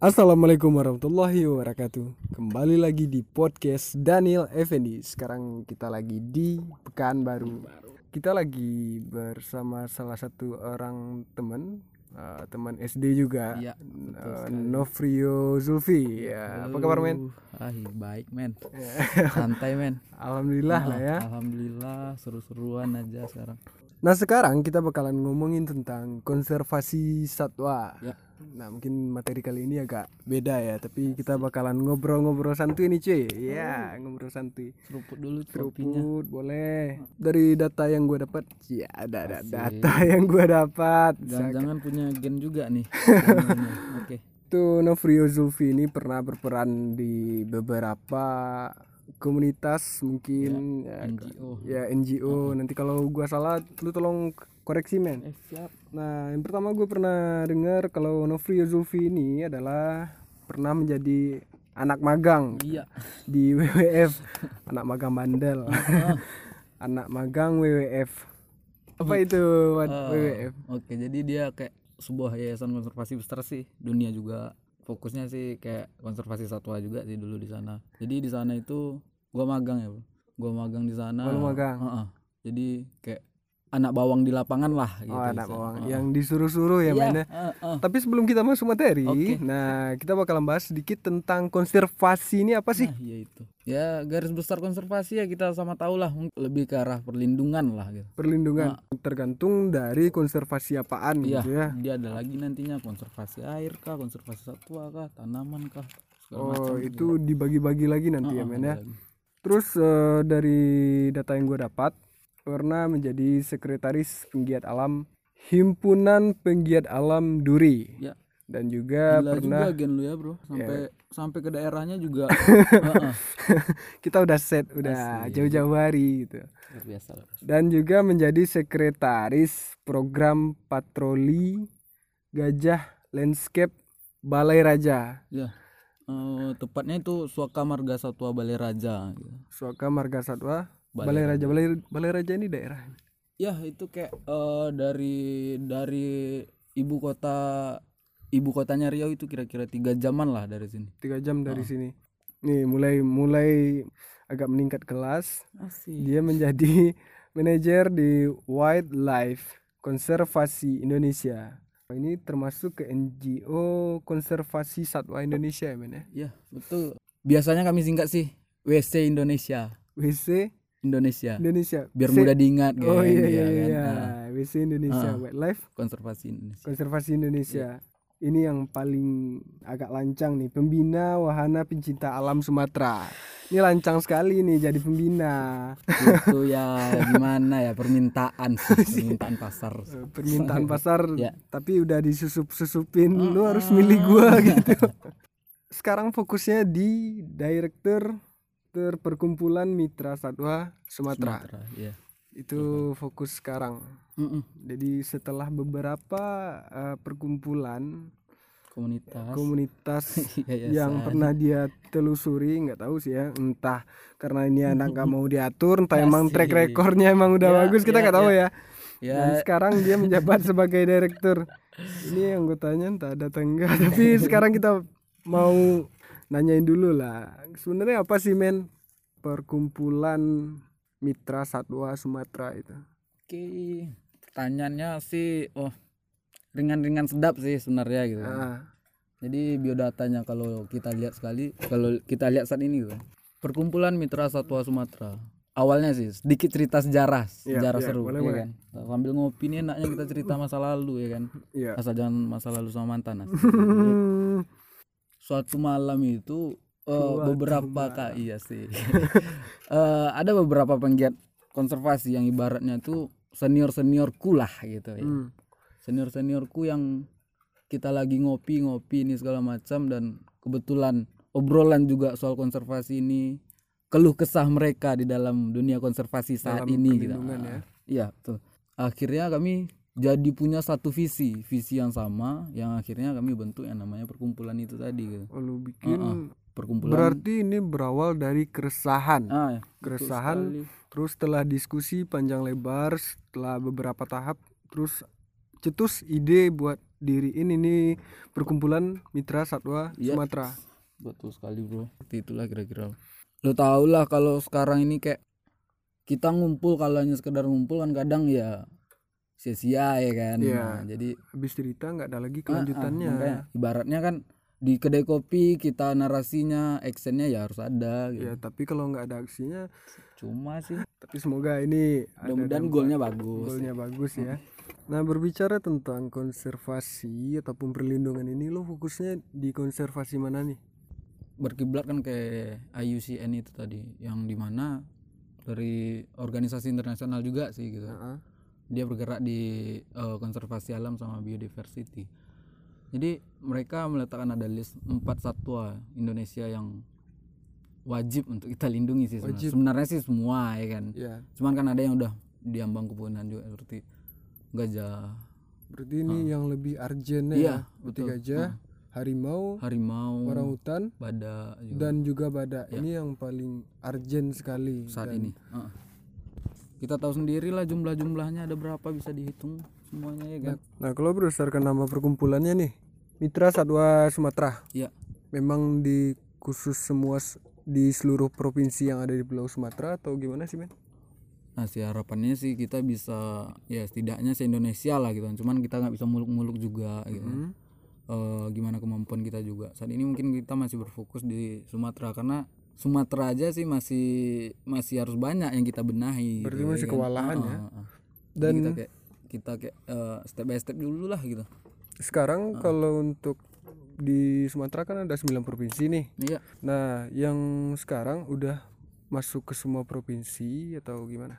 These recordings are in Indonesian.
Assalamualaikum warahmatullahi wabarakatuh Kembali lagi di podcast Daniel Effendi Sekarang kita lagi di Pekanbaru Kita lagi bersama salah satu orang teman uh, Teman SD juga Iya, uh, Novrio Zulfi ya, Apa kabar men? Ah, baik men. Santai men. Alhamdulillah lah ya Alhamdulillah seru-seruan aja sekarang. Nah sekarang kita bakalan ngomongin tentang konservasi satwa Ya. Nah mungkin materi kali ini agak beda ya Tapi kita bakalan ngobrol-ngobrol santuy nih cuy. Ya ngobrol santuy. Seruput dulu. Seruput boleh. Dari data yang gue dapat Ya ada ada data yang gue dapat. Jangan-jangan punya gen juga nih. Oke. Itu Novrio Zulfi ini pernah berperan di beberapa komunitas mungkin ya, NGO. ya NGO nanti kalau gua salah lu tolong koreksi men Eh siap. Nah, yang pertama gue pernah dengar kalau Novrio Zulfi ini adalah pernah menjadi anak magang Iya. di WWF, anak magang bandel, anak magang WWF. Apa itu Wat- Eh, WWF? Oke, jadi dia kayak sebuah yayasan konservasi besar sih. Dunia juga fokusnya sih kayak konservasi satwa juga sih dulu di sana. Jadi di sana itu gua magang ya, Bro. Gua magang di sana. Oh, magang? Heeh. Jadi kayak anak bawang di lapangan lah gitu. Oh, anak bawang Heeh. yang disuruh-suruh ya Iya, mainnya. heeh. Tapi sebelum kita masuk materi, Oke. nah kita bakalan bahas sedikit tentang konservasi ini apa sih? Nah, iya itu. Ya garis besar konservasi ya kita sama tahu lah lebih ke arah perlindungan lah gitu. Perlindungan tergantung dari konservasi apaan Iya, gitu ya. dia ada lagi nantinya konservasi air kah, konservasi satwa kah, tanaman kah, Oh, macam. itu dibagi-bagi lagi nanti ya Heeh, men ya. Terus eh, dari data yang gue dapat, pernah menjadi sekretaris penggiat alam Himpunan Penggiat Alam Duri Ya. dan juga Gila pernah juga gen lu ya bro sampai sampai ke daerahnya juga kita udah set udah Asli. jauh-jauh hari gitu. Biasa Dan juga menjadi sekretaris program patroli gajah landscape Balai Raja ya eh, tepatnya itu Suaka Marga Satwa Balai Raja gitu. Suaka Marga Satwa Balai Balai Raja Balai Balai Raja ini daerah ya itu kayak eh, dari dari ibu kota ibu kotanya Riau itu kira-kira tiga jaman lah dari sini tiga jam dari sini. Nih mulai mulai agak meningkat kelas. asik Dia menjadi manajer di Wildlife Konservasi Indonesia. Ini termasuk ke NGO Konservasi Satwa Indonesia ya men ya. ya betul biasanya kami singkat sih WC Indonesia WC Indonesia Indonesia. biar mudah diingat Oh geng, iya ya iya kan? iya. Nah, WC Indonesia Ah. Wildlife konservasi Indonesia Konservasi Indonesia. Ini yang paling agak lancang nih, pembina wahana pencinta alam Sumatera. Ini lancang sekali nih jadi pembina. itu ya gimana ya permintaan sih permintaan pasar permintaan pasar Ya. tapi udah disusup-susupin lu harus milih gua gitu. Sekarang fokusnya di Direktur Perkumpulan Mitra Satwa Sumatera. Sumatera ya Itu fokus sekarang. Mm-mm. Jadi setelah beberapa eh, perkumpulan komunitas komunitas Yayasan. yang pernah dia telusuri nggak tahu sih ya entah karena ini anak nggak mau diatur entah emang Asik. track recordnya emang udah Ya, bagus kita ya, nggak tahu ya. ya ya dan sekarang dia menjabat sebagai direktur ini anggotanya entah ada enggak tapi sekarang kita mau nanyain dulu lah. Sebenarnya apa sih men perkumpulan mitra satwa Sumatera itu? Oke pertanyaannya sih oh ringan-ringan sedap sih sebenarnya gitu. Ah, jadi biodatanya kalau kita lihat sekali kalau kita lihat saat ini gitu. Perkumpulan mitra satwa Sumatera. Awalnya sih sedikit cerita sejarah Iya, sejarah iya, seru boleh, ya boleh. kan? Sambil ngopi nih enaknya kita cerita masa lalu ya kan? Iya. Asal jangan masa lalu sama mantan suatu malam itu Suatu beberapa kak iya sih. Eh, ada beberapa penggiat konservasi yang ibaratnya tuh senior seniorku lah gitu ya. Hmm. senior seniorku yang kita lagi ngopi ngopi ini segala macam dan kebetulan obrolan juga soal konservasi ini keluh kesah mereka di dalam dunia konservasi saat Dalam ini gitu. ya. Iya betul. Akhirnya kami jadi punya satu visi visi yang sama yang akhirnya kami bentuk yang namanya perkumpulan itu tadi gitu Oh, lu bikin Ah, ah. perkumpulan Berarti ini berawal dari keresahan. ah, ya, keresahan terus setelah diskusi panjang lebar setelah beberapa tahap terus cetus ide buat diri ini nih perkumpulan mitra satwa Iya. Sumatera. betul sekali bro seperti itulah kira-kira lo tau lah kalau sekarang ini kayak kita ngumpul kalau hanya sekedar ngumpul kan kadang ya sia-sia ya kan Iya. Nah, jadi Habis cerita nggak ada lagi ah, ah, kelanjutannya. makanya ibaratnya kan di kedai kopi kita narasinya actionnya ya harus ada gitu. ya, tapi kalau nggak ada aksinya, cuma sih tapi semoga ini mudah-mudahan golnya bagus golnya bagus ya. Nah berbicara tentang konservasi ataupun perlindungan ini, lo fokusnya di konservasi mana nih? berkiblat kan ke IUCN itu tadi yang di mana dari organisasi internasional juga sih gitu Heeh. Dia bergerak di eh, konservasi alam sama biodiversity jadi mereka meletakkan ada list empat satwa Indonesia yang wajib untuk kita lindungi sih sebenarnya. Wajib. sebenarnya sih semua ya kan Ya, cuman kan ada yang udah diambang kepunahan juga seperti gajah berarti ini yang lebih urgent iya ya. Seperti betul gajah, Ah, harimau, harimau orangutan, badak juga dan juga badak. Ini yang paling urgent sekali. saat Dan ini Ah. Kita tahu sendiri lah jumlah-jumlahnya ada berapa bisa dihitung semuanya ya kan Nah, kalau berdasarkan nama perkumpulannya nih, Mitra Satwa Sumatera. Iya. Memang di khusus semua di seluruh provinsi yang ada di Pulau Sumatera atau gimana sih, Men? Nah sih harapannya sih kita bisa ya setidaknya se Indonesia lah gitu kan. Cuman kita nggak bisa muluk-muluk juga gitu. Hmm. Eh, gimana kemampuan kita juga. Saat ini mungkin kita masih berfokus di Sumatera karena Sumatera aja sih masih masih harus banyak yang kita benahi. Berarti gitu, masih kan. kewalahan Ah, ya. ah. Jadi Dan kita kayak kita kayak eh, step by step dulu lah gitu. sekarang kalau untuk di Sumatera kan ada 9 provinsi nih. Iya. Nah, yang sekarang udah masuk ke semua provinsi atau gimana?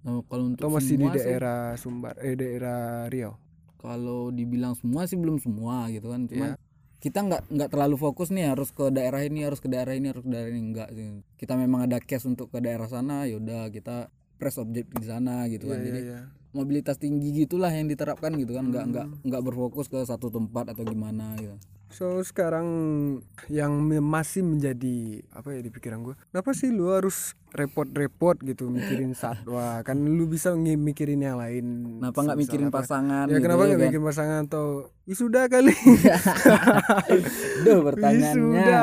Nah, kalau untuk Atau masih di semua sih, daerah Sumbar eh daerah Riau? kalau dibilang semua sih belum semua gitu kan. Cuman Iya. Kita nggak nggak terlalu fokus nih harus ke daerah ini harus ke daerah ini harus ke daerah ini. Enggak sih. Kita memang ada case untuk ke daerah sana yaudah kita press objek di sana gitu kan. Iya, jadi iya, iya. mobilitas tinggi gitulah yang diterapkan gitu kan. Nggak nggak nggak berfokus ke satu tempat atau gimana gitu So sekarang yang masih menjadi apa ya di pikiran gue, kenapa sih lu harus repot-repot gitu mikirin satwa? Kan lu bisa mikirin yang lain. kenapa nggak mikirin apa. pasangan Ya gitu kenapa ya nggak kan? mikirin pasangan atau wisuda kali? Duh pertanyaannya wisuda.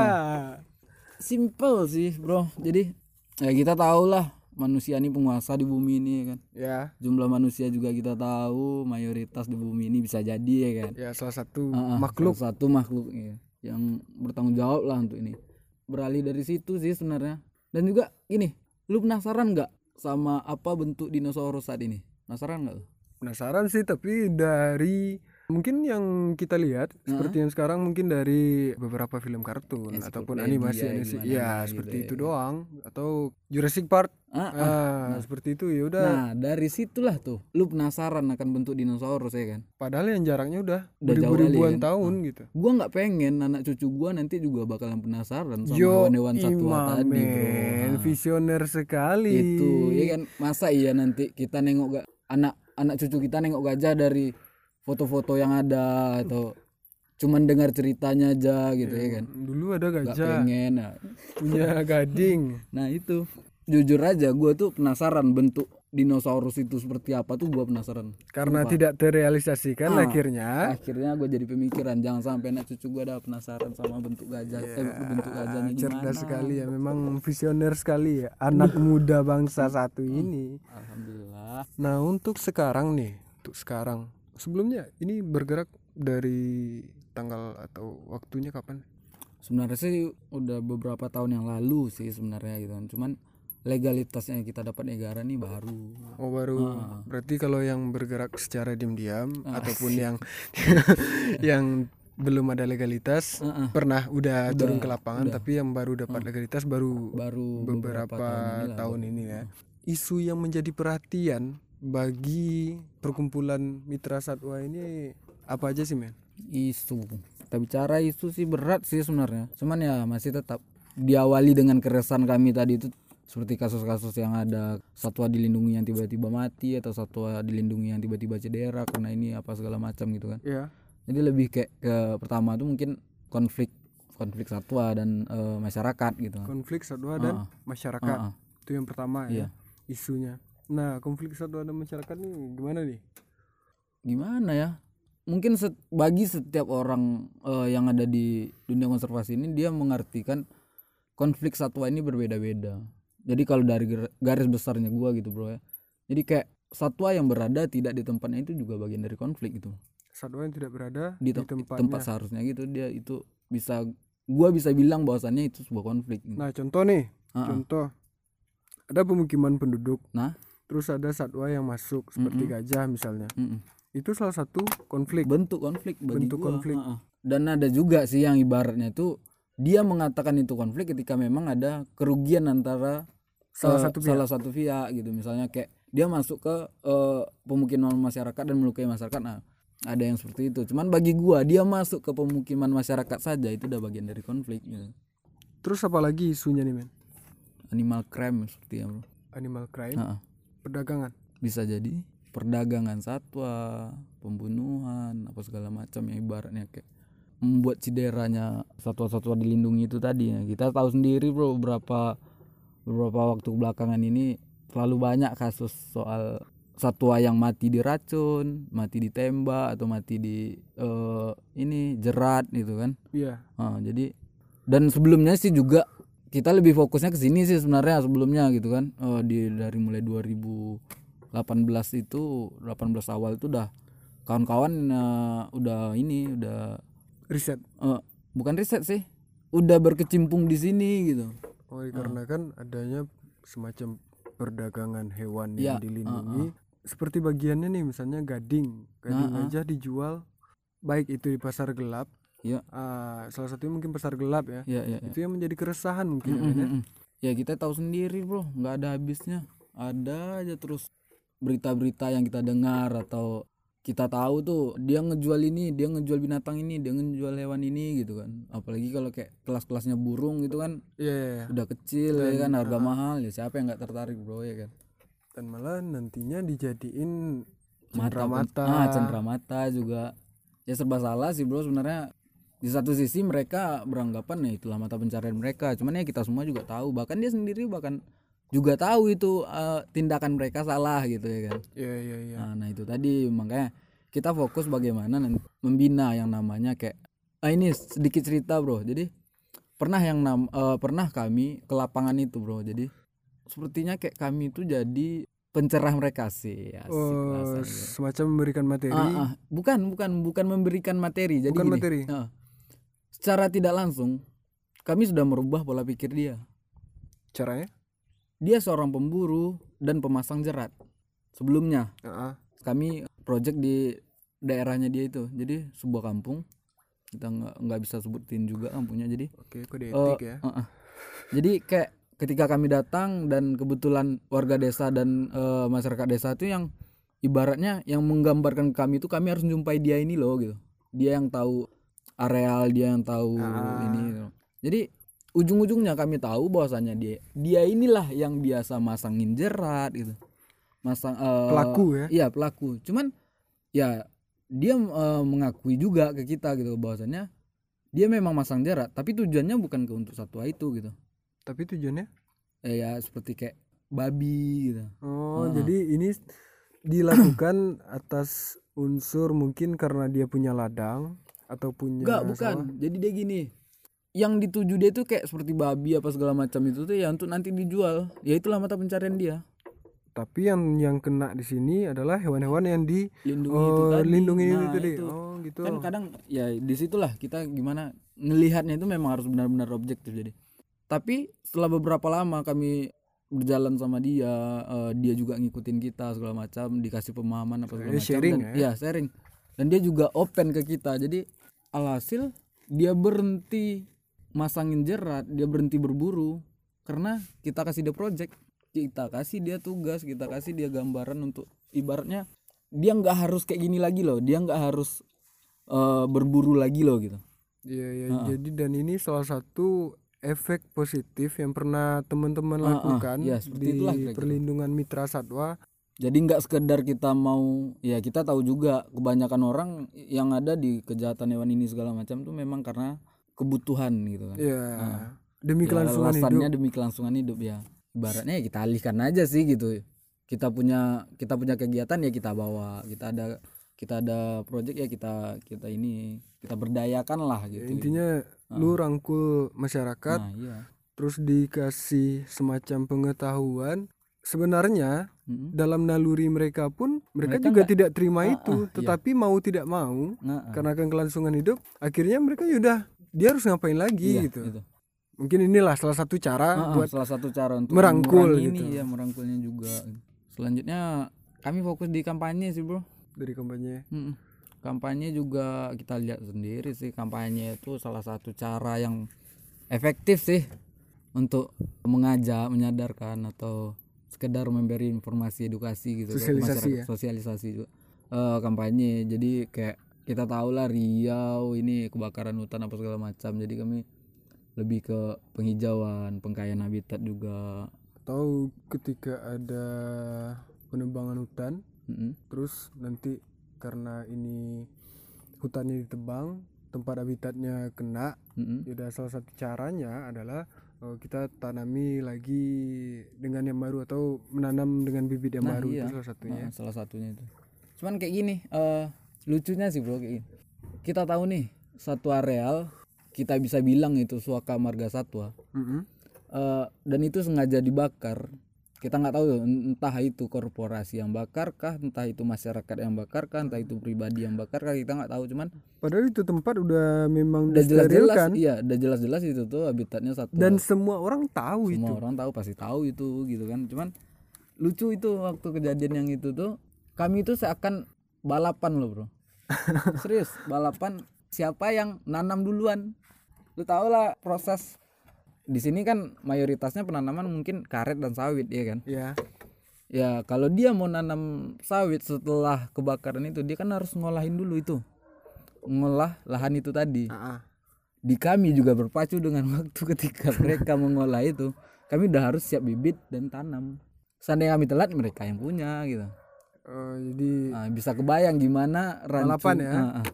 simple sih bro jadi ya kita tahu lah manusia ini penguasa di bumi ini ya kan? Ya, jumlah manusia juga kita tahu mayoritas di bumi ini bisa jadi ya kan? Ya salah satu ah, makhluk. salah satu makhluk ya, yang bertanggung jawab lah untuk ini. Beralih dari situ sih sebenarnya. Dan juga gini lu penasaran nggak sama apa bentuk dinosaurus saat ini? Penasaran nggak lu? Penasaran sih tapi dari mungkin yang kita lihat seperti yang sekarang mungkin dari beberapa film kartun ataupun Encyclopedia, animasi animasi gimana ya gitu seperti ya. itu doang atau Jurassic Park. Ah, ah. ah, seperti itu ya udah. Nah dari situlah tuh lu penasaran akan bentuk dinosaurus ya kan? Padahal yang jaraknya udah, Udah jauh kali beribu-ribuan kan? tahun gitu. gua nggak pengen anak cucu gua nanti juga bakalan penasaran sama hewan-hewan satwa tadi bro. men, Ah. visioner sekali. Itu ya kan? Masa iya nanti kita nengok gak anak anak cucu kita nengok gajah dari foto-foto yang ada atau cuman dengar ceritanya aja gitu ya kan? Dulu ada gajah. pengen nah, punya gading. Nah itu. Jujur aja gue tuh penasaran bentuk dinosaurus itu seperti apa tuh gue penasaran. Karena tidak terrealisasikan Ah. akhirnya. akhirnya gue jadi pemikiran jangan sampai anak cucu gue ada penasaran sama bentuk gajah. Eh, bentuk gajahnya gimana. Cerdas sekali ya memang visioner sekali ya. Anak muda bangsa satu Hmm. ini. Alhamdulillah. Nah untuk sekarang nih untuk sekarang sebelumnya ini bergerak dari tanggal atau waktunya kapan sebenarnya sih udah beberapa tahun yang lalu sih sebenarnya gitu kan cuman legalitasnya yang kita dapat negara nih baru oh baru Ah. berarti kalau yang bergerak secara diam-diam ataupun yang yang belum ada legalitas Ah, ah. pernah udah, turun ke lapangan udah. tapi yang baru dapat legalitas baru baru beberapa, tahun ini lah. tahun ini ya. Isu yang menjadi perhatian bagi perkumpulan mitra satwa ini apa aja sih men? isu kita bicara isu sih berat sih sebenarnya cuman ya masih tetap diawali dengan keresahan kami tadi itu seperti kasus-kasus yang ada satwa dilindungi yang tiba-tiba mati atau satwa dilindungi yang tiba-tiba cedera karena ini apa segala macam gitu kan Ya. jadi lebih kayak ke pertama tuh mungkin konflik konflik satwa dan eh, masyarakat gitu Konflik satwa dan Ah. masyarakat Ah, ah. itu yang pertama Iya. ya isunya. Nah konflik satwa dan masyarakat nih gimana nih? gimana ya mungkin set- bagi setiap orang eh, yang ada di dunia konservasi ini dia mengartikan konflik satwa ini berbeda-beda jadi kalau dari garis besarnya gua gitu bro ya jadi kayak satwa yang berada tidak di tempatnya itu juga bagian dari konflik gitu satwa yang tidak berada di, di, tem- tempatnya tempat seharusnya gitu dia itu bisa gua bisa bilang bahwasannya itu sebuah konflik gitu. nah contoh nih Ah, ah. contoh ada pemukiman penduduk Nah. Terus ada satwa yang masuk seperti Mm-mm. gajah misalnya Mm-mm. itu salah satu konflik bentuk konflik bagi Bentuk gua. konflik. Dan ada juga sih yang ibaratnya itu dia mengatakan itu konflik ketika memang ada kerugian antara salah eh, satu pihak salah satu pihak gitu misalnya kayak dia masuk ke eh, pemukiman masyarakat dan melukai masyarakat nah ada yang seperti itu cuman bagi gua dia masuk ke pemukiman masyarakat saja itu udah bagian dari konflik gitu. terus apa lagi isunya nih men animal crime seperti yang animal crime Heeh. Perdagangan? Bisa jadi perdagangan satwa pembunuhan apa segala macam yang ibaratnya kayak membuat cideranya satwa-satwa dilindungi itu tadi ya. Kita tahu sendiri bro beberapa beberapa waktu belakangan ini terlalu banyak kasus soal satwa yang mati diracun mati ditembak atau mati di eh, ini jerat gitu kan. Iya. Ah, jadi dan sebelumnya sih juga kita lebih fokusnya ke sini sih sebenarnya sebelumnya gitu kan. Eh, di dari mulai 2018 itu 18 awal itu udah kawan-kawan eh, udah ini udah riset? Eh, bukan riset sih udah berkecimpung di sini gitu. Oh dikarenakan adanya semacam perdagangan hewan Ya, yang dilindungi. seperti bagiannya nih misalnya gading. Gading Nah, ah. aja dijual baik itu di pasar gelap Ya. ah, salah satunya mungkin pasar gelap ya ya ya, ya. itu yang menjadi keresahan mungkin ya, Mm, Men, ya. mm. ya kita tahu sendiri bro nggak ada habisnya ada aja terus berita-berita yang kita dengar atau kita tahu tuh dia ngejual ini dia ngejual binatang ini dia ngejual hewan ini gitu kan apalagi kalau kayak kelas-kelasnya burung gitu kan Iya, iya, iya. udah kecil ya Dan, kan harga ah. mahal ya siapa yang nggak tertarik bro ya kan dan malah nantinya dijadiin mata mata ah cenderamata juga ya serba salah sih bro sebenarnya di satu sisi mereka beranggapan ya itulah mata pencarian mereka. Cuman ya kita semua juga tahu. Bahkan dia sendiri bahkan juga tahu itu eh, tindakan mereka salah gitu ya kan. Iya iya iya. Nah, nah itu tadi. Makanya kita fokus bagaimana membina yang namanya kayak ah ini sedikit cerita bro. Jadi pernah yang nam eh, pernah kami ke lapangan itu bro. Jadi sepertinya kayak kami itu jadi pencerah mereka sih. Asik oh, bahasanya. semacam memberikan materi. Ah, ah. bukan bukan. Bukan memberikan materi. Jadi Bukan gini, materi. ah. Secara tidak langsung kami sudah merubah pola pikir dia. Caranya? Dia seorang pemburu dan pemasang jerat. Sebelumnya Ah, ah. kami project di daerahnya dia itu. Jadi sebuah kampung. Kita nggak nggak bisa sebutin juga kampungnya. Jadi oke kode eh, etik ya. eh, eh. jadi kayak ketika kami datang dan kebetulan warga desa dan eh, masyarakat desa itu yang ibaratnya yang menggambarkan kami itu kami harus menjumpai dia ini loh gitu. Dia yang tahu areal dia yang tahu Ah. ini gitu. jadi ujung-ujungnya kami tahu bahwasannya dia dia inilah yang biasa masangin jerat gitu masang eh, Pelaku ya? iya pelaku cuman ya dia eh, mengakui juga ke kita gitu bahwasannya dia memang masang jerat tapi tujuannya bukan ke untuk satwa itu gitu tapi tujuannya eh, ya seperti kayak babi gitu oh Ah. jadi ini dilakukan atas unsur mungkin karena dia punya ladang atau punya enggak bukan. sawah. jadi dia gini yang dituju dia tuh kayak seperti babi apa segala macam itu tuh ya untuk nanti dijual. Ya itulah mata pencarian dia. Tapi yang yang kena di sini adalah hewan-hewan yang di lindungi oh, itu tadi. lindungi Nah, itu tadi itu. oh gitu. Kan kadang ya di situlah kita gimana ngelihatnya itu memang harus benar-benar objektif jadi. Tapi setelah beberapa lama kami berjalan sama dia eh, dia juga ngikutin kita segala macam dikasih pemahaman apa segala macam sharing dan, ya? iya, sharing. Dan dia juga open ke kita. Jadi alhasil dia berhenti masangin jerat dia berhenti berburu karena kita kasih dia project kita kasih dia tugas kita kasih dia gambaran untuk ibaratnya dia nggak harus kayak gini lagi loh dia nggak harus eh, berburu lagi loh gitu Iya ya Ah, ah. jadi dan ini salah satu efek positif yang pernah teman-teman Ah, ah. lakukan Ya, seperti di itulah perlindungan mitra satwa jadi nggak sekedar kita mau ya kita tahu juga kebanyakan orang yang ada di kejahatan hewan ini segala macam tuh memang karena kebutuhan gitu kan. Ya Ah. demi Ya, kelangsungan hidup. demi kelangsungan hidup ya. Ibaratnya ya kita alihkan aja sih gitu. Kita punya kita punya kegiatan ya kita bawa. Kita ada kita ada project ya kita kita ini kita berdayakan lah Ya, gitu. Intinya lu rangkul masyarakat nah iya. terus dikasih semacam pengetahuan. Sebenarnya Mm-mm. dalam naluri mereka pun mereka, Mereka juga nggak- tidak terima Ah, itu ah, iya. tetapi mau tidak mau nah ah, karena akan kelangsungan hidup akhirnya mereka yaudah dia harus ngapain lagi iya, gitu itu. mungkin inilah salah satu cara ah, buat salah satu cara untuk merangkul gitu. ini ya merangkulnya juga selanjutnya kami fokus di kampanye sih bro dari kampanye Mm-mm. kampanye juga kita lihat sendiri sih kampanye itu salah satu cara yang efektif sih untuk mengajak menyadarkan atau sekedar memberi informasi edukasi gitu Sosialisasi ya? sosialisasi juga Eh, kampanye jadi kayak kita tahu lah Riau ini kebakaran hutan apa segala macam jadi kami lebih ke penghijauan pengkayaan habitat juga atau ketika ada penebangan hutan Mm-mm. terus nanti karena ini hutannya ditebang tempat habitatnya kena Mm-mm. ya salah satu caranya adalah kita tanami lagi dengan yang baru atau menanam dengan bibit yang Nah, baru iya. itu salah satunya Nah, salah satunya itu. Cuman kayak gini, eh lucunya sih bro kayak gini. Kita tahu nih satu areal kita bisa bilang itu suaka marga satwa Mm-mm. Eh, dan itu sengaja dibakar. Kita nggak tahu entah itu korporasi yang bakar kah, entah itu masyarakat yang bakar kah, entah itu pribadi yang bakar kah, kita nggak tahu. Cuman padahal itu tempat udah memang udah jelas-jelas, iya, udah jelas-jelas itu tuh habitatnya satwa. dan semua orang tahu semua itu orang tahu pasti tahu itu gitu kan cuman lucu itu waktu kejadian yang itu tuh kami itu seakan balapan loh bro serius balapan siapa yang nanam duluan lu tau lah proses di sini kan mayoritasnya penanaman mungkin karet dan sawit ya kan? Ya ya kalau dia mau nanam sawit setelah kebakaran itu dia kan harus ngolahin dulu itu. Ngolah lahan itu tadi. Ah, ah. di kami juga berpacu dengan waktu ketika mereka mengolah itu kami udah harus siap bibit dan tanam. Seandainya kami telat mereka yang punya gitu. Eh, jadi Nah, bisa kebayang gimana rancu, Balapan ya? Ah, ah.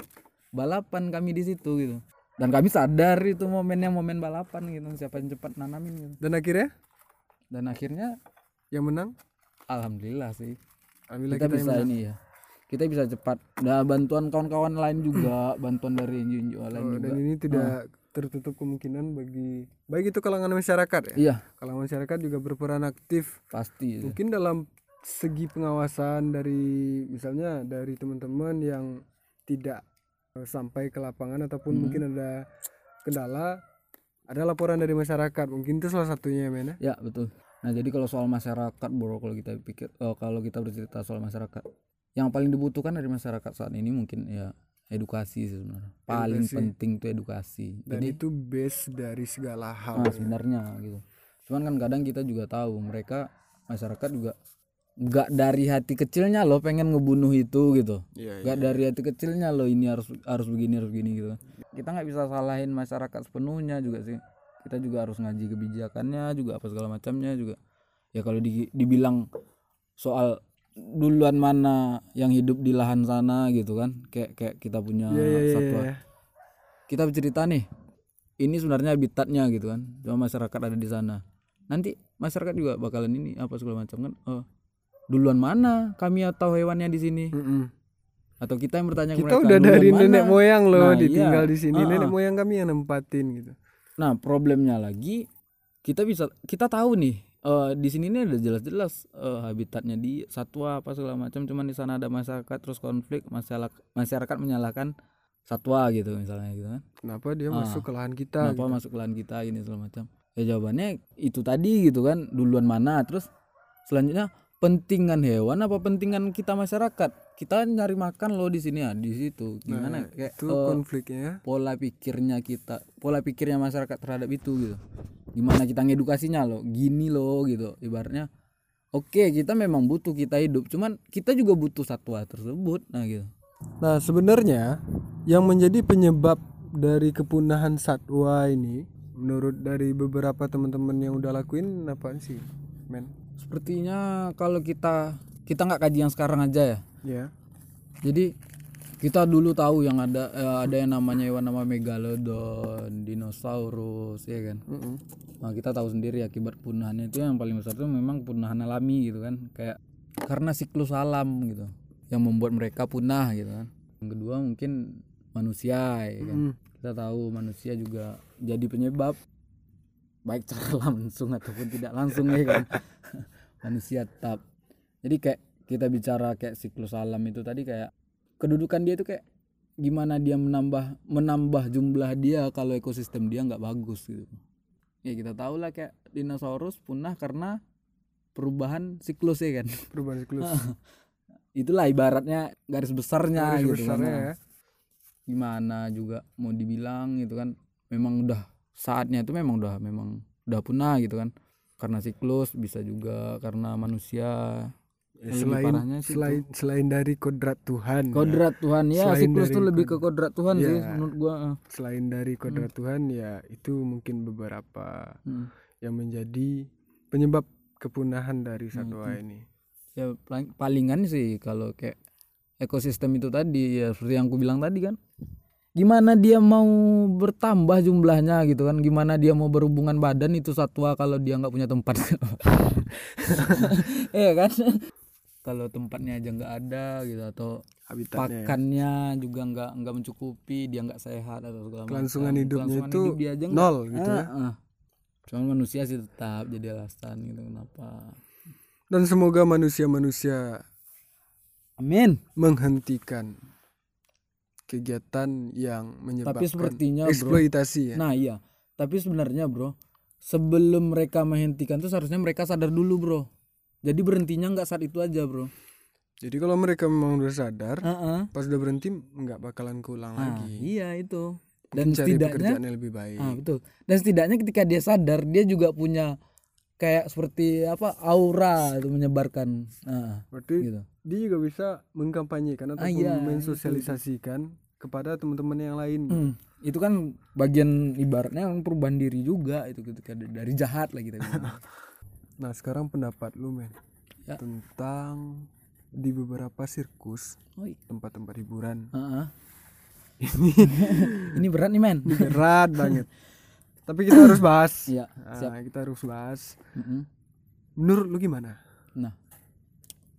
balapan kami di situ gitu dan kami sadar itu momennya momen balapan gitu siapa yang cepat nanamin gitu. Dan akhirnya? Dan akhirnya yang menang? Alhamdulillah sih. Alhamdulillah kita, kita, bisa ini ya. Kita bisa cepat. Nah bantuan kawan-kawan lain juga bantuan dari NGO lain Oh, juga. dan ini tidak tertutup kemungkinan bagi baik itu kalangan masyarakat ya? Iya. Kalangan masyarakat juga berperan aktif. Pasti itu. mungkin dalam segi pengawasan dari misalnya dari teman-teman yang tidak sampai ke lapangan ataupun Hmm. mungkin ada kendala ada laporan dari masyarakat mungkin itu salah satunya ya men ya? Ya betul. Nah jadi kalau soal masyarakat bro kalau kita pikir eh, kalau kita bercerita soal masyarakat yang paling dibutuhkan dari masyarakat saat ini mungkin ya edukasi sih sebenarnya. Paling Edukasi. penting tuh edukasi. dan jadi itu base dari segala hal nah, sebenarnya gitu. Cuman kan kadang kita juga tahu mereka masyarakat juga nggak dari hati kecilnya loh pengen ngebunuh itu gitu. Iya, Nggak dari hati kecilnya loh ini harus harus begini harus begini gitu. Kita nggak bisa salahin masyarakat sepenuhnya juga sih. Kita juga harus ngaji kebijakannya juga apa segala macamnya juga. Ya kalau di- dibilang soal duluan mana yang hidup di lahan sana gitu kan. Kayak kayak kita punya Iya, iya, iya, satwa. iya. Kita bercerita nih. Ini sebenarnya habitatnya gitu kan. Cuma masyarakat ada di sana. Nanti masyarakat juga bakalan ini apa segala macam kan. Oh, duluan mana kami atau hewannya di sini? Mm-mm. atau kita yang bertanya kita mereka udah "Duluan dari mana?" nenek moyang loh Nah, ditinggal iya. di sini Ah, nenek ah. moyang kami yang nempatin gitu nah problemnya lagi kita bisa kita tahu nih eh, di sini ini ada jelas-jelas eh, habitatnya di satwa apa segala macam cuman di sana ada masyarakat terus konflik masyarakat masyarakat menyalahkan satwa gitu misalnya gitu kan kenapa dia Ah. masuk ke lahan kita kenapa gitu. masuk ke lahan kita gini segala macam ya jawabannya itu tadi gitu kan duluan mana terus selanjutnya pentingan hewan apa pentingan kita masyarakat? Kita nyari makan loh di sini. Ya di situ. Nah, gimana kayak itu eh, konfliknya pola pikirnya kita pola pikirnya masyarakat terhadap itu gitu. Gimana kita ngedukasinya loh. Gini loh gitu. Ibaratnya oke kita memang butuh kita hidup. Cuman kita juga butuh satwa tersebut. Nah gitu. Nah, sebenarnya yang menjadi penyebab dari kepunahan satwa ini menurut dari beberapa teman-teman yang udah lakuin apa sih, men? Sepertinya kalau kita kita nggak kaji yang sekarang aja ya Ya. jadi kita dulu tahu yang ada eh, ada yang namanya hewan nama megalodon dinosaurus ya kan Mm-mm. Nah, kita tahu sendiri akibat punahannya itu yang paling besar itu memang punahan alami gitu kan kayak karena siklus alam gitu yang membuat mereka punah gitu kan yang kedua mungkin manusia ya kan Mm. kita tahu manusia juga jadi penyebab baik secara langsung ataupun tidak langsung ya kan. Manusia tetap. Jadi kayak kita bicara kayak siklus alam itu tadi kayak kedudukan dia itu kayak gimana dia menambah menambah jumlah dia kalau ekosistem dia nggak bagus gitu. Ya kita tahu lah kayak dinosaurus punah karena perubahan siklus ya kan. Perubahan siklus. Itulah ibaratnya garis besarnya Garis gitu besarnya kan. ya. Gimana juga mau dibilang gitu kan. Memang udah saatnya itu memang udah memang udah punah gitu kan karena siklus bisa juga karena manusia Ya, selain sih selain selain dari kodrat Tuhan ya. kodrat Tuhan ya Selain siklus tuh lebih ke kod- kodrat Tuhan sih Ya. menurut gua ah. selain dari kodrat Tuhan ya itu mungkin beberapa Hmm. yang menjadi penyebab kepunahan dari Hmm, satwa ini ya paling- palingan sih kalau kayak ekosistem itu tadi ya seperti yang aku bilang tadi kan gimana dia mau bertambah jumlahnya gitu kan gimana dia mau berhubungan badan itu satwa kalau dia nggak punya tempat Iya kan kalau tempatnya aja nggak ada gitu atau habitatnya ya. pakannya juga nggak nggak mencukupi dia nggak sehat atau segala macam. kelangsungan hidupnya Kelangsungan itu hidup dia aja nol gitu ya Ah, ah. cuman manusia sih tetap jadi alasan gitu kenapa dan semoga manusia-manusia amin menghentikan kegiatan yang menyebabkan tapi sepertinya bro. eksploitasi ya? Nah iya. Tapi sebenarnya bro sebelum mereka menghentikan tuh seharusnya mereka sadar dulu bro. Jadi berhentinya nggak saat itu aja bro. Jadi kalau mereka memang udah sadar Heeh. pas udah berhenti nggak bakalan keulang Ah, lagi. iya itu. Dan Mungkin cari setidaknya yang lebih baik. Ah betul. Dan setidaknya ketika dia sadar dia juga punya kayak seperti apa aura itu menyebarkan. Nah, berarti gitu. dia juga bisa mengkampanyekan atau Ah, iya, mensosialisasikan kepada teman-teman yang lain Hmm, itu kan bagian ibaratnya perubahan diri juga itu ketika da- dari jahat lah kita bilang. nah sekarang pendapat lu men Ya. tentang di beberapa sirkus tempat-tempat hiburan Heeh. Ini berat nih men. ini berat banget tapi kita harus bahas Iya, Nah, kita harus bahas Mm-mm. menurut lu gimana Nah,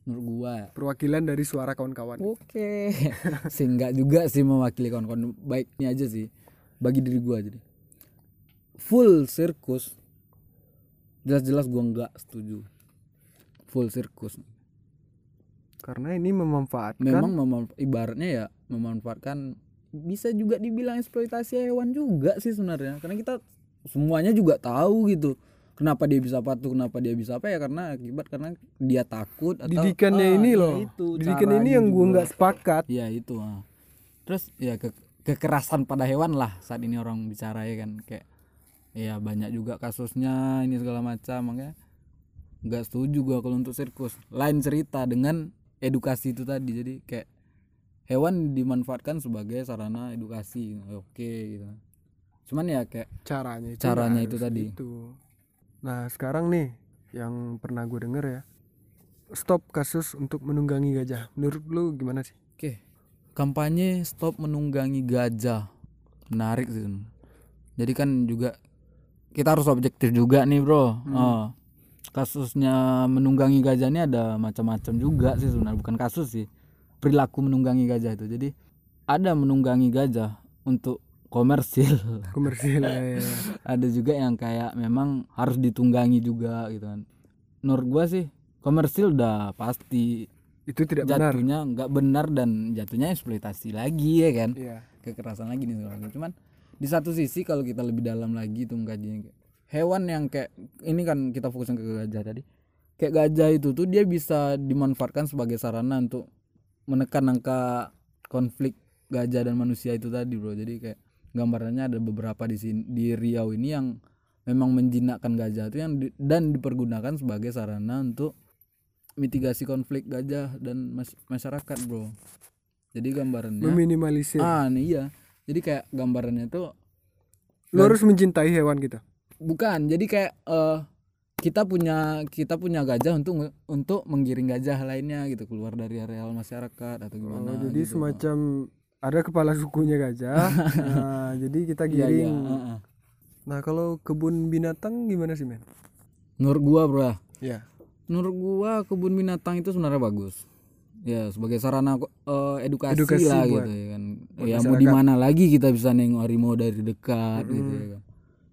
menurut gua perwakilan dari suara kawan-kawan Oke. sih enggak juga sih mewakili kawan-kawan baiknya aja sih bagi diri gua jadi. Full sirkus. Jelas-jelas gua enggak setuju. Full sirkus. karena ini memanfaatkan Memang memang ibaratnya ya memanfaatkan bisa juga dibilang eksploitasi hewan juga sih sebenarnya. Karena kita semuanya juga tahu gitu. Kenapa dia bisa patuh, kenapa dia bisa apa ya karena akibat karena dia takut atau didikannya Ah, ini iya loh itu, didikan ini yang gua nggak sepakat Iya itu ah. Terus ya ke kekerasan pada hewan lah saat ini orang bicara ya kan kayak ya banyak juga kasusnya ini segala macam makanya nggak setuju gua kalau untuk sirkus. Lain cerita dengan edukasi itu tadi jadi kayak hewan dimanfaatkan sebagai sarana edukasi oke gitu. Cuman ya kayak caranya itu Caranya itu tadi. gitu. Nah sekarang nih yang pernah gue denger ya stop kasus untuk menunggangi gajah menurut lu gimana sih Oke, kampanye stop menunggangi gajah menarik sih. Jadi kan juga kita harus objektif juga nih bro. Oh, kasusnya menunggangi gajah ini ada macam-macam juga sih sebenarnya bukan kasus sih perilaku menunggangi gajah itu. Jadi ada menunggangi gajah untuk komersil. komersil ya, ya. ada juga yang kayak memang harus ditunggangi juga gitu kan. Menurut gua sih komersil udah pasti itu tidak benar jatuhnya nggak benar dan jatuhnya eksploitasi lagi ya kan Iya. kekerasan lagi nih macam. cuman di satu sisi kalau kita lebih dalam lagi tuh mengkajinya kayak hewan yang kayak ini kan kita fokusnya ke gajah tadi kayak gajah itu tuh dia bisa dimanfaatkan sebagai sarana untuk menekan angka konflik gajah dan manusia itu tadi bro jadi kayak gambarannya ada beberapa di sini di Riau ini yang memang menjinakkan gajah itu yang di- dan dipergunakan sebagai sarana untuk mitigasi konflik gajah dan mas- masyarakat bro. Jadi gambarannya meminimalisir. Ah nih iya. Jadi kayak gambarannya tuh lu harus mencintai hewan gitu bukan jadi kayak eh kita punya kita punya gajah untuk untuk menggiring gajah lainnya gitu keluar dari areal masyarakat atau oh, gimana jadi gitu. semacam ada kepala sukunya gajah. Nah, jadi kita Iya, iya, giring. Heeh. nah kalau kebun binatang gimana sih men? Menurut gua bro ya. Menurut gua kebun binatang itu sebenarnya bagus. Ya sebagai sarana eh, edukasi, Edukasi lah buat- gitu ya kan. Buat ya mau di mana lagi kita bisa nengok harimau dari dekat gitu ya kan.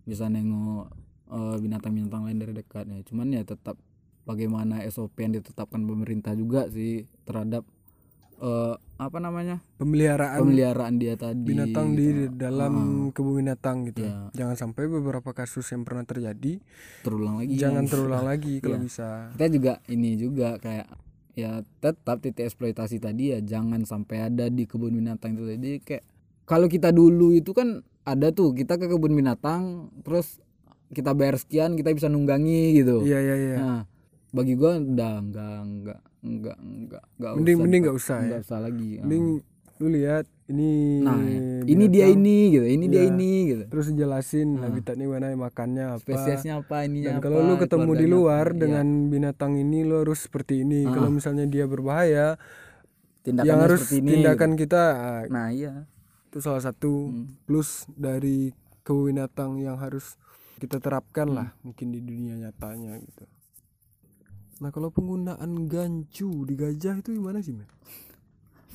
Bisa nengok eh, binatang-binatang lain dari dekat ya cuman ya tetap bagaimana SOP yang ditetapkan pemerintah juga sih terhadap eh, apa namanya pemeliharaan pemeliharaan dia tadi binatang gitu. di dalam kebun binatang gitu Iya. jangan sampai beberapa kasus yang pernah terjadi terulang lagi jangan ya. terulang lagi kalau Iya. bisa kita juga ini juga kayak ya tetap titik eksploitasi tadi ya jangan sampai ada di kebun binatang itu jadi kayak kalau kita dulu itu kan ada tuh kita ke kebun binatang terus kita bayar sekian kita bisa nunggangi gitu iya iya iya nah bagi gua udah enggak enggak enggak enggak enggak mending usah, mending nggak usah ya enggak usah lagi Ah. mending lu lihat ini nah ini dia ini gitu ini dia Iya. ini gitu terus jelasin habitatnya mana makannya apa spesiesnya apa ininya dan apa kalau lu ketemu di luar apa. Iya. dengan binatang ini lu harus seperti ini kalau misalnya dia berbahaya tindakannya yang harus seperti ini tindakan gitu. kita ah, nah iya itu salah satu Hmm. plus dari kebun binatang yang harus kita terapkan Hmm. lah mungkin di dunia nyatanya gitu nah kalau penggunaan gancu di gajah itu gimana sih men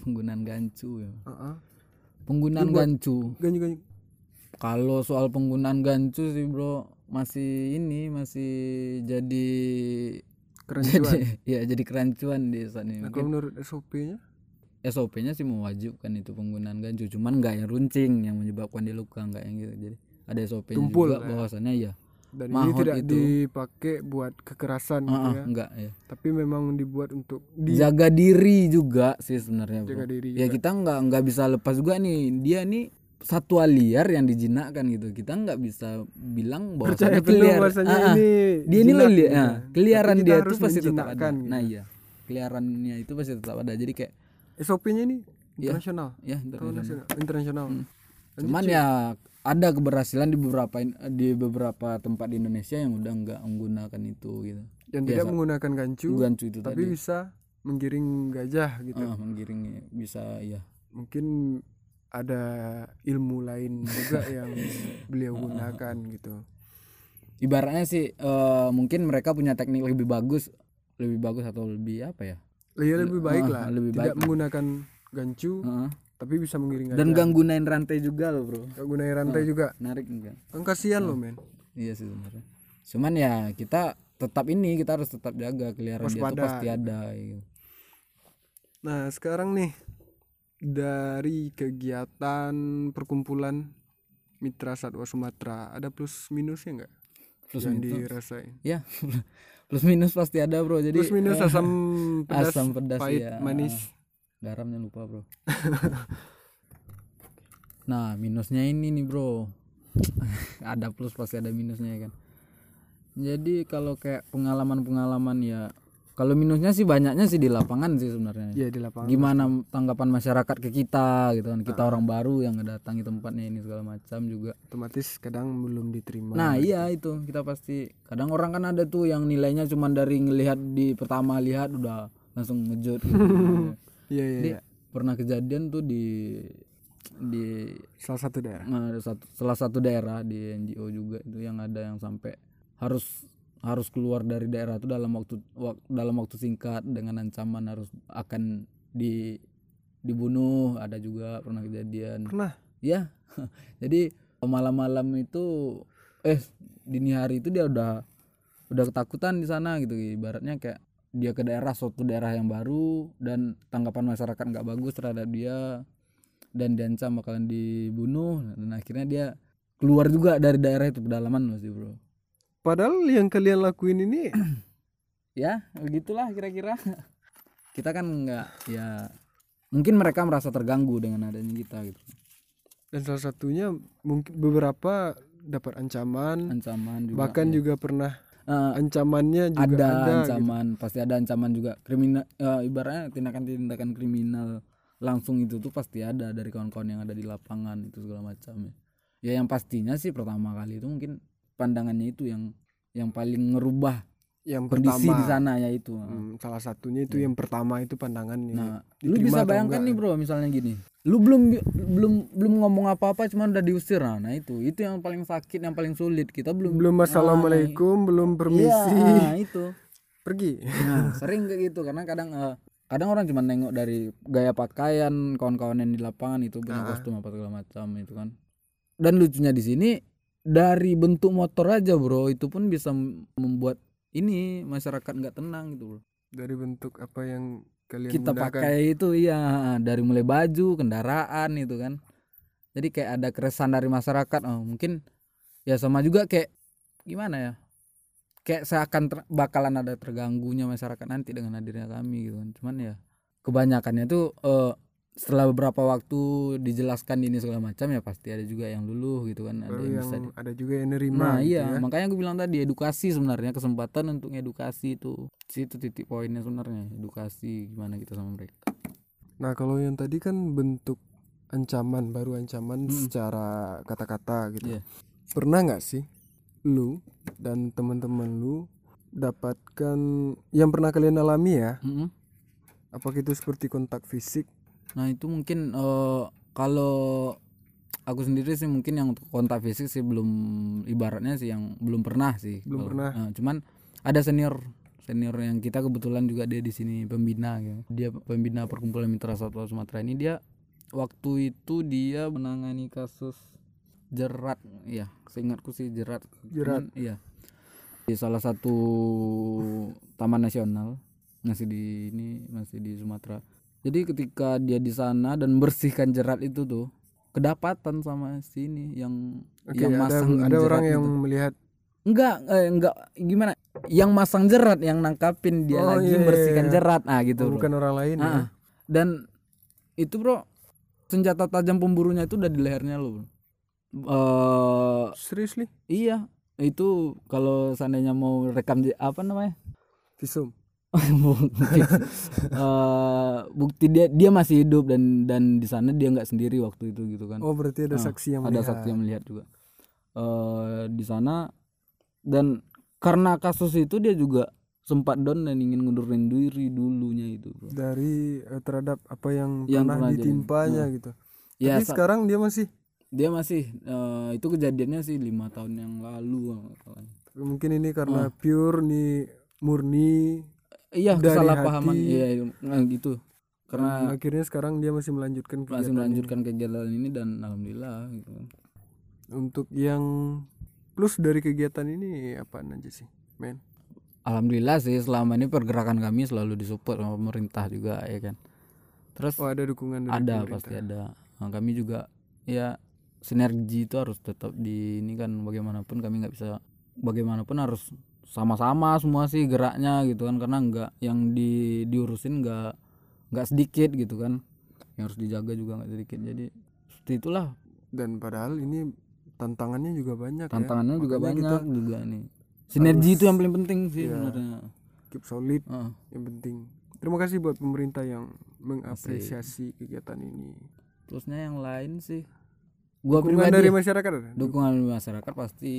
penggunaan gancu ya Ah, ah. penggunaan gancu gancu gancu Kalau soal penggunaan gancu sih bro masih ini masih jadi kerancuan jadi ya jadi kerancuan di ini. nah, kalau menurut SOP-nya SOP-nya sih mewajibkan itu penggunaan gancu, cuman nggak yang runcing yang menyebabkan dia luka nggak yang gitu. Jadi ada SOP-nya juga ya. bahwasannya ya. Dan ini Mahot tidak itu. dipakai buat kekerasan gitu Ah, ah, ya enggak ya. tapi memang dibuat untuk di Jaga diri juga sih sebenarnya bro. jaga diri Ya kita nggak nggak bisa lepas juga nih dia nih satwa liar yang dijinakkan gitu. Kita nggak bisa bilang percaya bahwa penuh bahwasanya ini dia ini loh jinak li- gitu. nah, keliaran dia tuh pasti tetap ada. gitu. Nah iya, keliarannya itu pasti tetap ada. Jadi kayak SOP-nya ini Iya. internasional ya internasional. internasional internasional Cuman ya ada keberhasilan di beberapa di beberapa tempat di Indonesia yang udah nggak menggunakan itu gitu. yang Iya, tidak menggunakan gancu Gancu itu tapi tadi bisa menggiring gajah gitu ah, menggiring bisa ya. mungkin ada ilmu lain juga yang beliau gunakan gitu Ibaratnya sih eh, mungkin mereka punya teknik lebih bagus, lebih bagus atau lebih apa ya? ya lebih baik Ah, lah lebih tidak baik. menggunakan gancu Heeh. Tapi bisa menggiring gajah Dan gak gunain rantai juga loh bro. Nggak gunain rantai juga Narik enggak? kan kasihan loh men Iya sih sebenarnya. Cuman ya kita tetap ini kita harus tetap jaga keliaran dia tuh Waspada, pasti ada. gitu. nah sekarang nih dari kegiatan perkumpulan mitra satwa Sumatera ada plus minusnya nggak Plus yang minus. dirasain Ya plus minus pasti ada bro. Jadi plus minus eh, asam pedas, asam pedas pahit ya. manis garamnya lupa bro. nah minusnya ini nih bro. ada plus pasti ada minusnya ya kan. Jadi kalau kayak pengalaman-pengalaman ya kalau minusnya sih banyaknya sih di lapangan sih sebenarnya. ya di lapangan gimana tanggapan masyarakat ke kita gitu kan kita orang baru yang ngedatangi tempatnya ini segala macam juga otomatis kadang belum diterima nah iya itu kita pasti kadang orang kan ada tuh yang nilainya cuma dari ngelihat di pertama lihat udah langsung ngejut gitu. iya iya Jadi iya. pernah kejadian tuh di di salah satu daerah. Nah, satu salah satu daerah di NGO juga itu yang ada yang sampai harus harus keluar dari daerah itu dalam waktu wak- dalam waktu singkat dengan ancaman harus akan di dibunuh. Ada juga pernah kejadian. Pernah? Ya jadi malam-malam itu eh dini hari itu dia udah udah ketakutan di sana gitu. Ibaratnya kayak dia ke daerah suatu daerah yang baru dan tanggapan masyarakat nggak bagus terhadap dia dan diancam bakalan dibunuh dan akhirnya dia keluar juga dari daerah itu pedalaman masih bro. Padahal yang kalian lakuin ini ya begitulah kira-kira. Kita kan nggak ya mungkin mereka merasa terganggu dengan adanya kita gitu. Dan salah satunya mungkin beberapa dapat ancaman ancaman juga bahkan juga pernah Eh, ancamannya juga ada, ada, gitu. ancaman pasti ada ancaman juga. Kriminal eh, ibaratnya tindakan-tindakan kriminal langsung itu tuh pasti ada dari kawan-kawan yang ada di lapangan itu segala macam ya. Ya yang pastinya sih pertama kali itu mungkin pandangannya itu yang yang paling ngerubah yang kondisi pertama. di sana yaitu Hmm, salah satunya itu yang pertama itu pandangannya nah lu bisa bayangkan enggak. nih bro misalnya gini lu belum belum belum ngomong apa-apa cuman udah diusir. Nah, nah itu. Itu yang paling sakit yang paling sulit. Kita belum belum assalamualaikum belum iya permisi. ah, itu. Pergi. Nah, sering kayak gitu. Karena kadang eh, kadang orang cuma nengok dari gaya pakaian kawan-kawan yang di lapangan itu punya Ah. kostum apa segala macam itu kan. Dan lucunya di sini dari bentuk motor aja bro. Itu pun bisa membuat ini masyarakat nggak tenang gitu bro. Dari bentuk apa yang kalian kita gunakan. pakai itu iya dari mulai baju kendaraan itu kan. Jadi kayak ada keresahan dari masyarakat oh mungkin ya sama juga kayak gimana ya? Kayak seakan ter- bakalan ada terganggunya masyarakat nanti dengan hadirnya kami gitu kan. Cuman ya kebanyakannya tuh eh, setelah beberapa waktu dijelaskan ini segala macam ya pasti ada juga yang luluh gitu kan ada yang yang bisa di- ada juga yang nerima Nah gitu iya ya. makanya aku bilang tadi edukasi sebenarnya kesempatan untuk edukasi itu situ titik poinnya sebenarnya edukasi gimana kita sama mereka Nah kalau yang tadi kan bentuk ancaman baru ancaman Mm. secara kata-kata gitu. Iya. Pernah nggak sih lu dan teman-teman lu dapatkan yang pernah kalian alami ya? Mm-mm. Apakah itu seperti kontak fisik? Nah itu mungkin eh, kalau aku sendiri sih mungkin yang untuk kontak fisik sih belum ibaratnya sih yang belum pernah sih. Belum Kalau- pernah. Nah, cuman ada senior senior yang kita kebetulan juga dia di sini pembina gitu. Dia pembina perkumpulan mitra satwa Sumatera ini dia waktu itu dia menangani kasus jerat ya seingatku sih jerat Jerat. Iya di salah satu taman nasional masih di ini masih di Sumatera jadi ketika dia di sana dan bersihkan jerat itu tuh kedapatan sama sini yang Oke, yang ada masang ada jerat orang yang gitu. melihat enggak eh, enggak gimana yang masang jerat yang nangkapin dia Oh, lagi iya, iya, bersihkan iya. jerat nah gitu oh, bro. bukan orang lain ya. Ah, dan itu bro senjata tajam pemburunya itu udah di lehernya lo bro. Eh, Seriously? iya itu kalau seandainya mau rekam apa namanya Visum. bukti, Eh, bukti dia dia masih hidup dan dan di sana dia nggak sendiri waktu itu gitu kan Oh berarti ada Ah, saksi yang ada melihat. saksi yang melihat juga eh di sana dan karena kasus itu dia juga sempat down dan ingin ngundurin diri dulunya itu bro. dari eh, terhadap apa yang, Yang pernah ditimpanya Nah. gitu. ya Tapi sekarang dia masih dia masih eh, itu kejadiannya sih lima tahun yang lalu mungkin ini karena pure nih murni iya Dari kesalahpahaman hati. iya iya, nah, gitu karena dan akhirnya sekarang dia masih melanjutkan masih kegiatan melanjutkan kegiatan ini dan alhamdulillah gitu ini. untuk yang plus dari kegiatan ini apa aja sih men alhamdulillah sih selama ini pergerakan kami selalu disupport sama pemerintah juga ya kan terus oh ada dukungan dari ada pemerintah. pasti ada Nah, kami juga ya sinergi itu harus tetap di ini kan bagaimanapun kami nggak bisa bagaimanapun harus sama-sama semua sih geraknya gitu kan karena nggak yang di diurusin nggak nggak sedikit gitu kan. Yang harus dijaga juga nggak sedikit. Jadi seperti itulah. Dan padahal ini tantangannya juga banyak tantangannya ya. juga Makanya banyak kita juga nih sinergi itu yang paling penting sih Iya. sebenarnya. keep solid Heeh. yang penting. Terima kasih buat pemerintah yang mengapresiasi kegiatan ini. Terusnya yang lain sih. Gua dukungan pribadi dari ya, masyarakat dukungan dari masyarakat pasti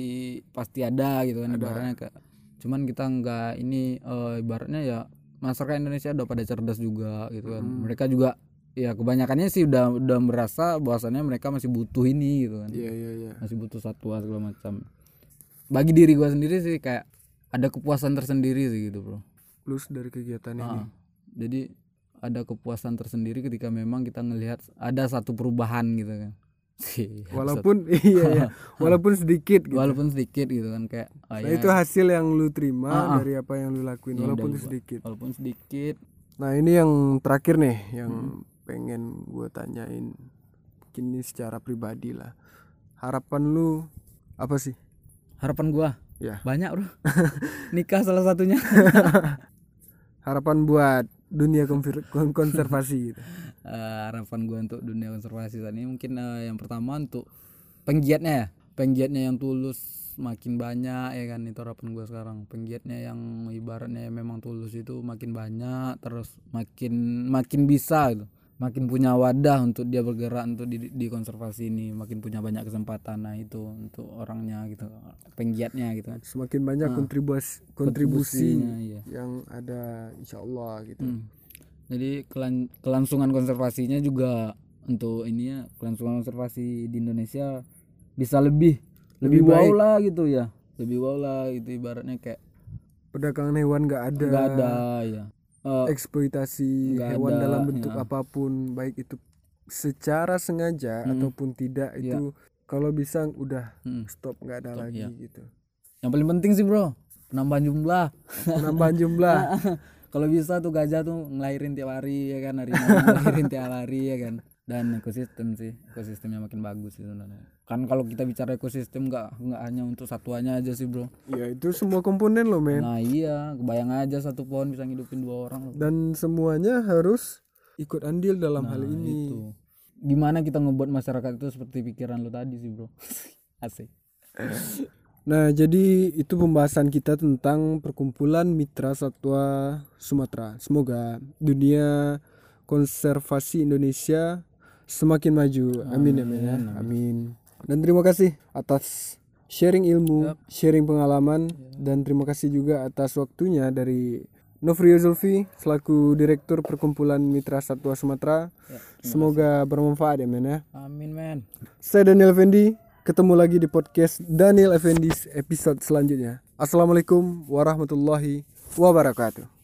pasti ada gitu kan Ada. ibaratnya cuman kita nggak ini eh, ibaratnya ya masyarakat Indonesia udah pada cerdas juga gitu kan. Hmm. mereka juga ya kebanyakannya sih udah udah merasa bahwasannya mereka masih butuh ini gitu kan. Iya iya iya. Masih butuh satwa segala macam. Bagi diri gua sendiri sih kayak ada kepuasan tersendiri sih gitu bro. Plus dari kegiatan ini. Ah, jadi ada kepuasan tersendiri ketika memang kita ngelihat ada satu perubahan gitu kan walaupun iya iya. Walaupun sedikit gitu. walaupun sedikit gitu kan kayak ah, nah ya, itu hasil yang lu terima Ah, ah. dari apa yang lu lakuin. Iya, walaupun sedikit. Walaupun sedikit. Nah ini yang terakhir nih yang Hmm. pengen gue tanyain. Mungkin ini secara pribadi lah. Harapan lu apa sih? Harapan gua? Ya banyak bro. Nikah salah satunya. Harapan buat dunia konservasi gitu Eh, harapan gua untuk dunia konservasi saat ini mungkin eh, yang pertama untuk penggiatnya ya penggiatnya yang tulus makin banyak ya kan itu harapan gua sekarang penggiatnya yang ibaratnya memang tulus itu makin banyak terus makin makin bisa gitu makin punya wadah untuk dia bergerak untuk di, di konservasi ini makin punya banyak kesempatan nah itu untuk orangnya gitu penggiatnya gitu kan semakin banyak Ah. kontribusi kontribusi Kontribusinya, iya. yang ada insya Allah gitu Hmm. Jadi kelan- kelangsungan konservasinya juga untuk ini ya kelangsungan konservasi di Indonesia bisa lebih Lebih lebih, wow lah gitu ya lebih wow lah gitu ibaratnya kayak perdagangan hewan nggak ada nggak ada ya Eh, eksploitasi hewan ada, dalam bentuk ya. apa pun baik itu secara sengaja Hmm. ataupun tidak itu kalau bisa udah mm. stop nggak ada lagi iya. gitu yang paling penting sih bro penambahan jumlah penambahan jumlah kalau bisa tuh gajah tuh ngelahirin tiap hari ya kan? Harimau ngelahirin tiap hari ya kan? Dan ekosistem sih ekosistemnya makin bagus sih sebenarnya. Kan kalau kita bicara ekosistem nggak nggak hanya untuk satuannya aja sih bro. Ya itu semua komponen loh men. Nah iya. Kebayang aja satu pohon bisa ngidupin dua orang loh. dan semuanya harus ikut andil dalam hal Nah, ini. itu. Gimana kita ngebuat masyarakat itu seperti pikiran lo tadi sih bro? Asik Nah, jadi itu pembahasan kita tentang perkumpulan mitra satwa Sumatera. Semoga dunia konservasi Indonesia semakin maju. Amin amin ya. Amin. Dan terima kasih atas sharing ilmu, sharing pengalaman dan terima kasih juga atas waktunya dari Novrio Zulfi selaku Direktur Perkumpulan Mitra Satwa Sumatera. Semoga bermanfaat ya men ya. amin men Saya Daniel Effendi, ketemu lagi di podcast Daniel Effendi episode selanjutnya. Assalamualaikum warahmatullahi wabarakatuh.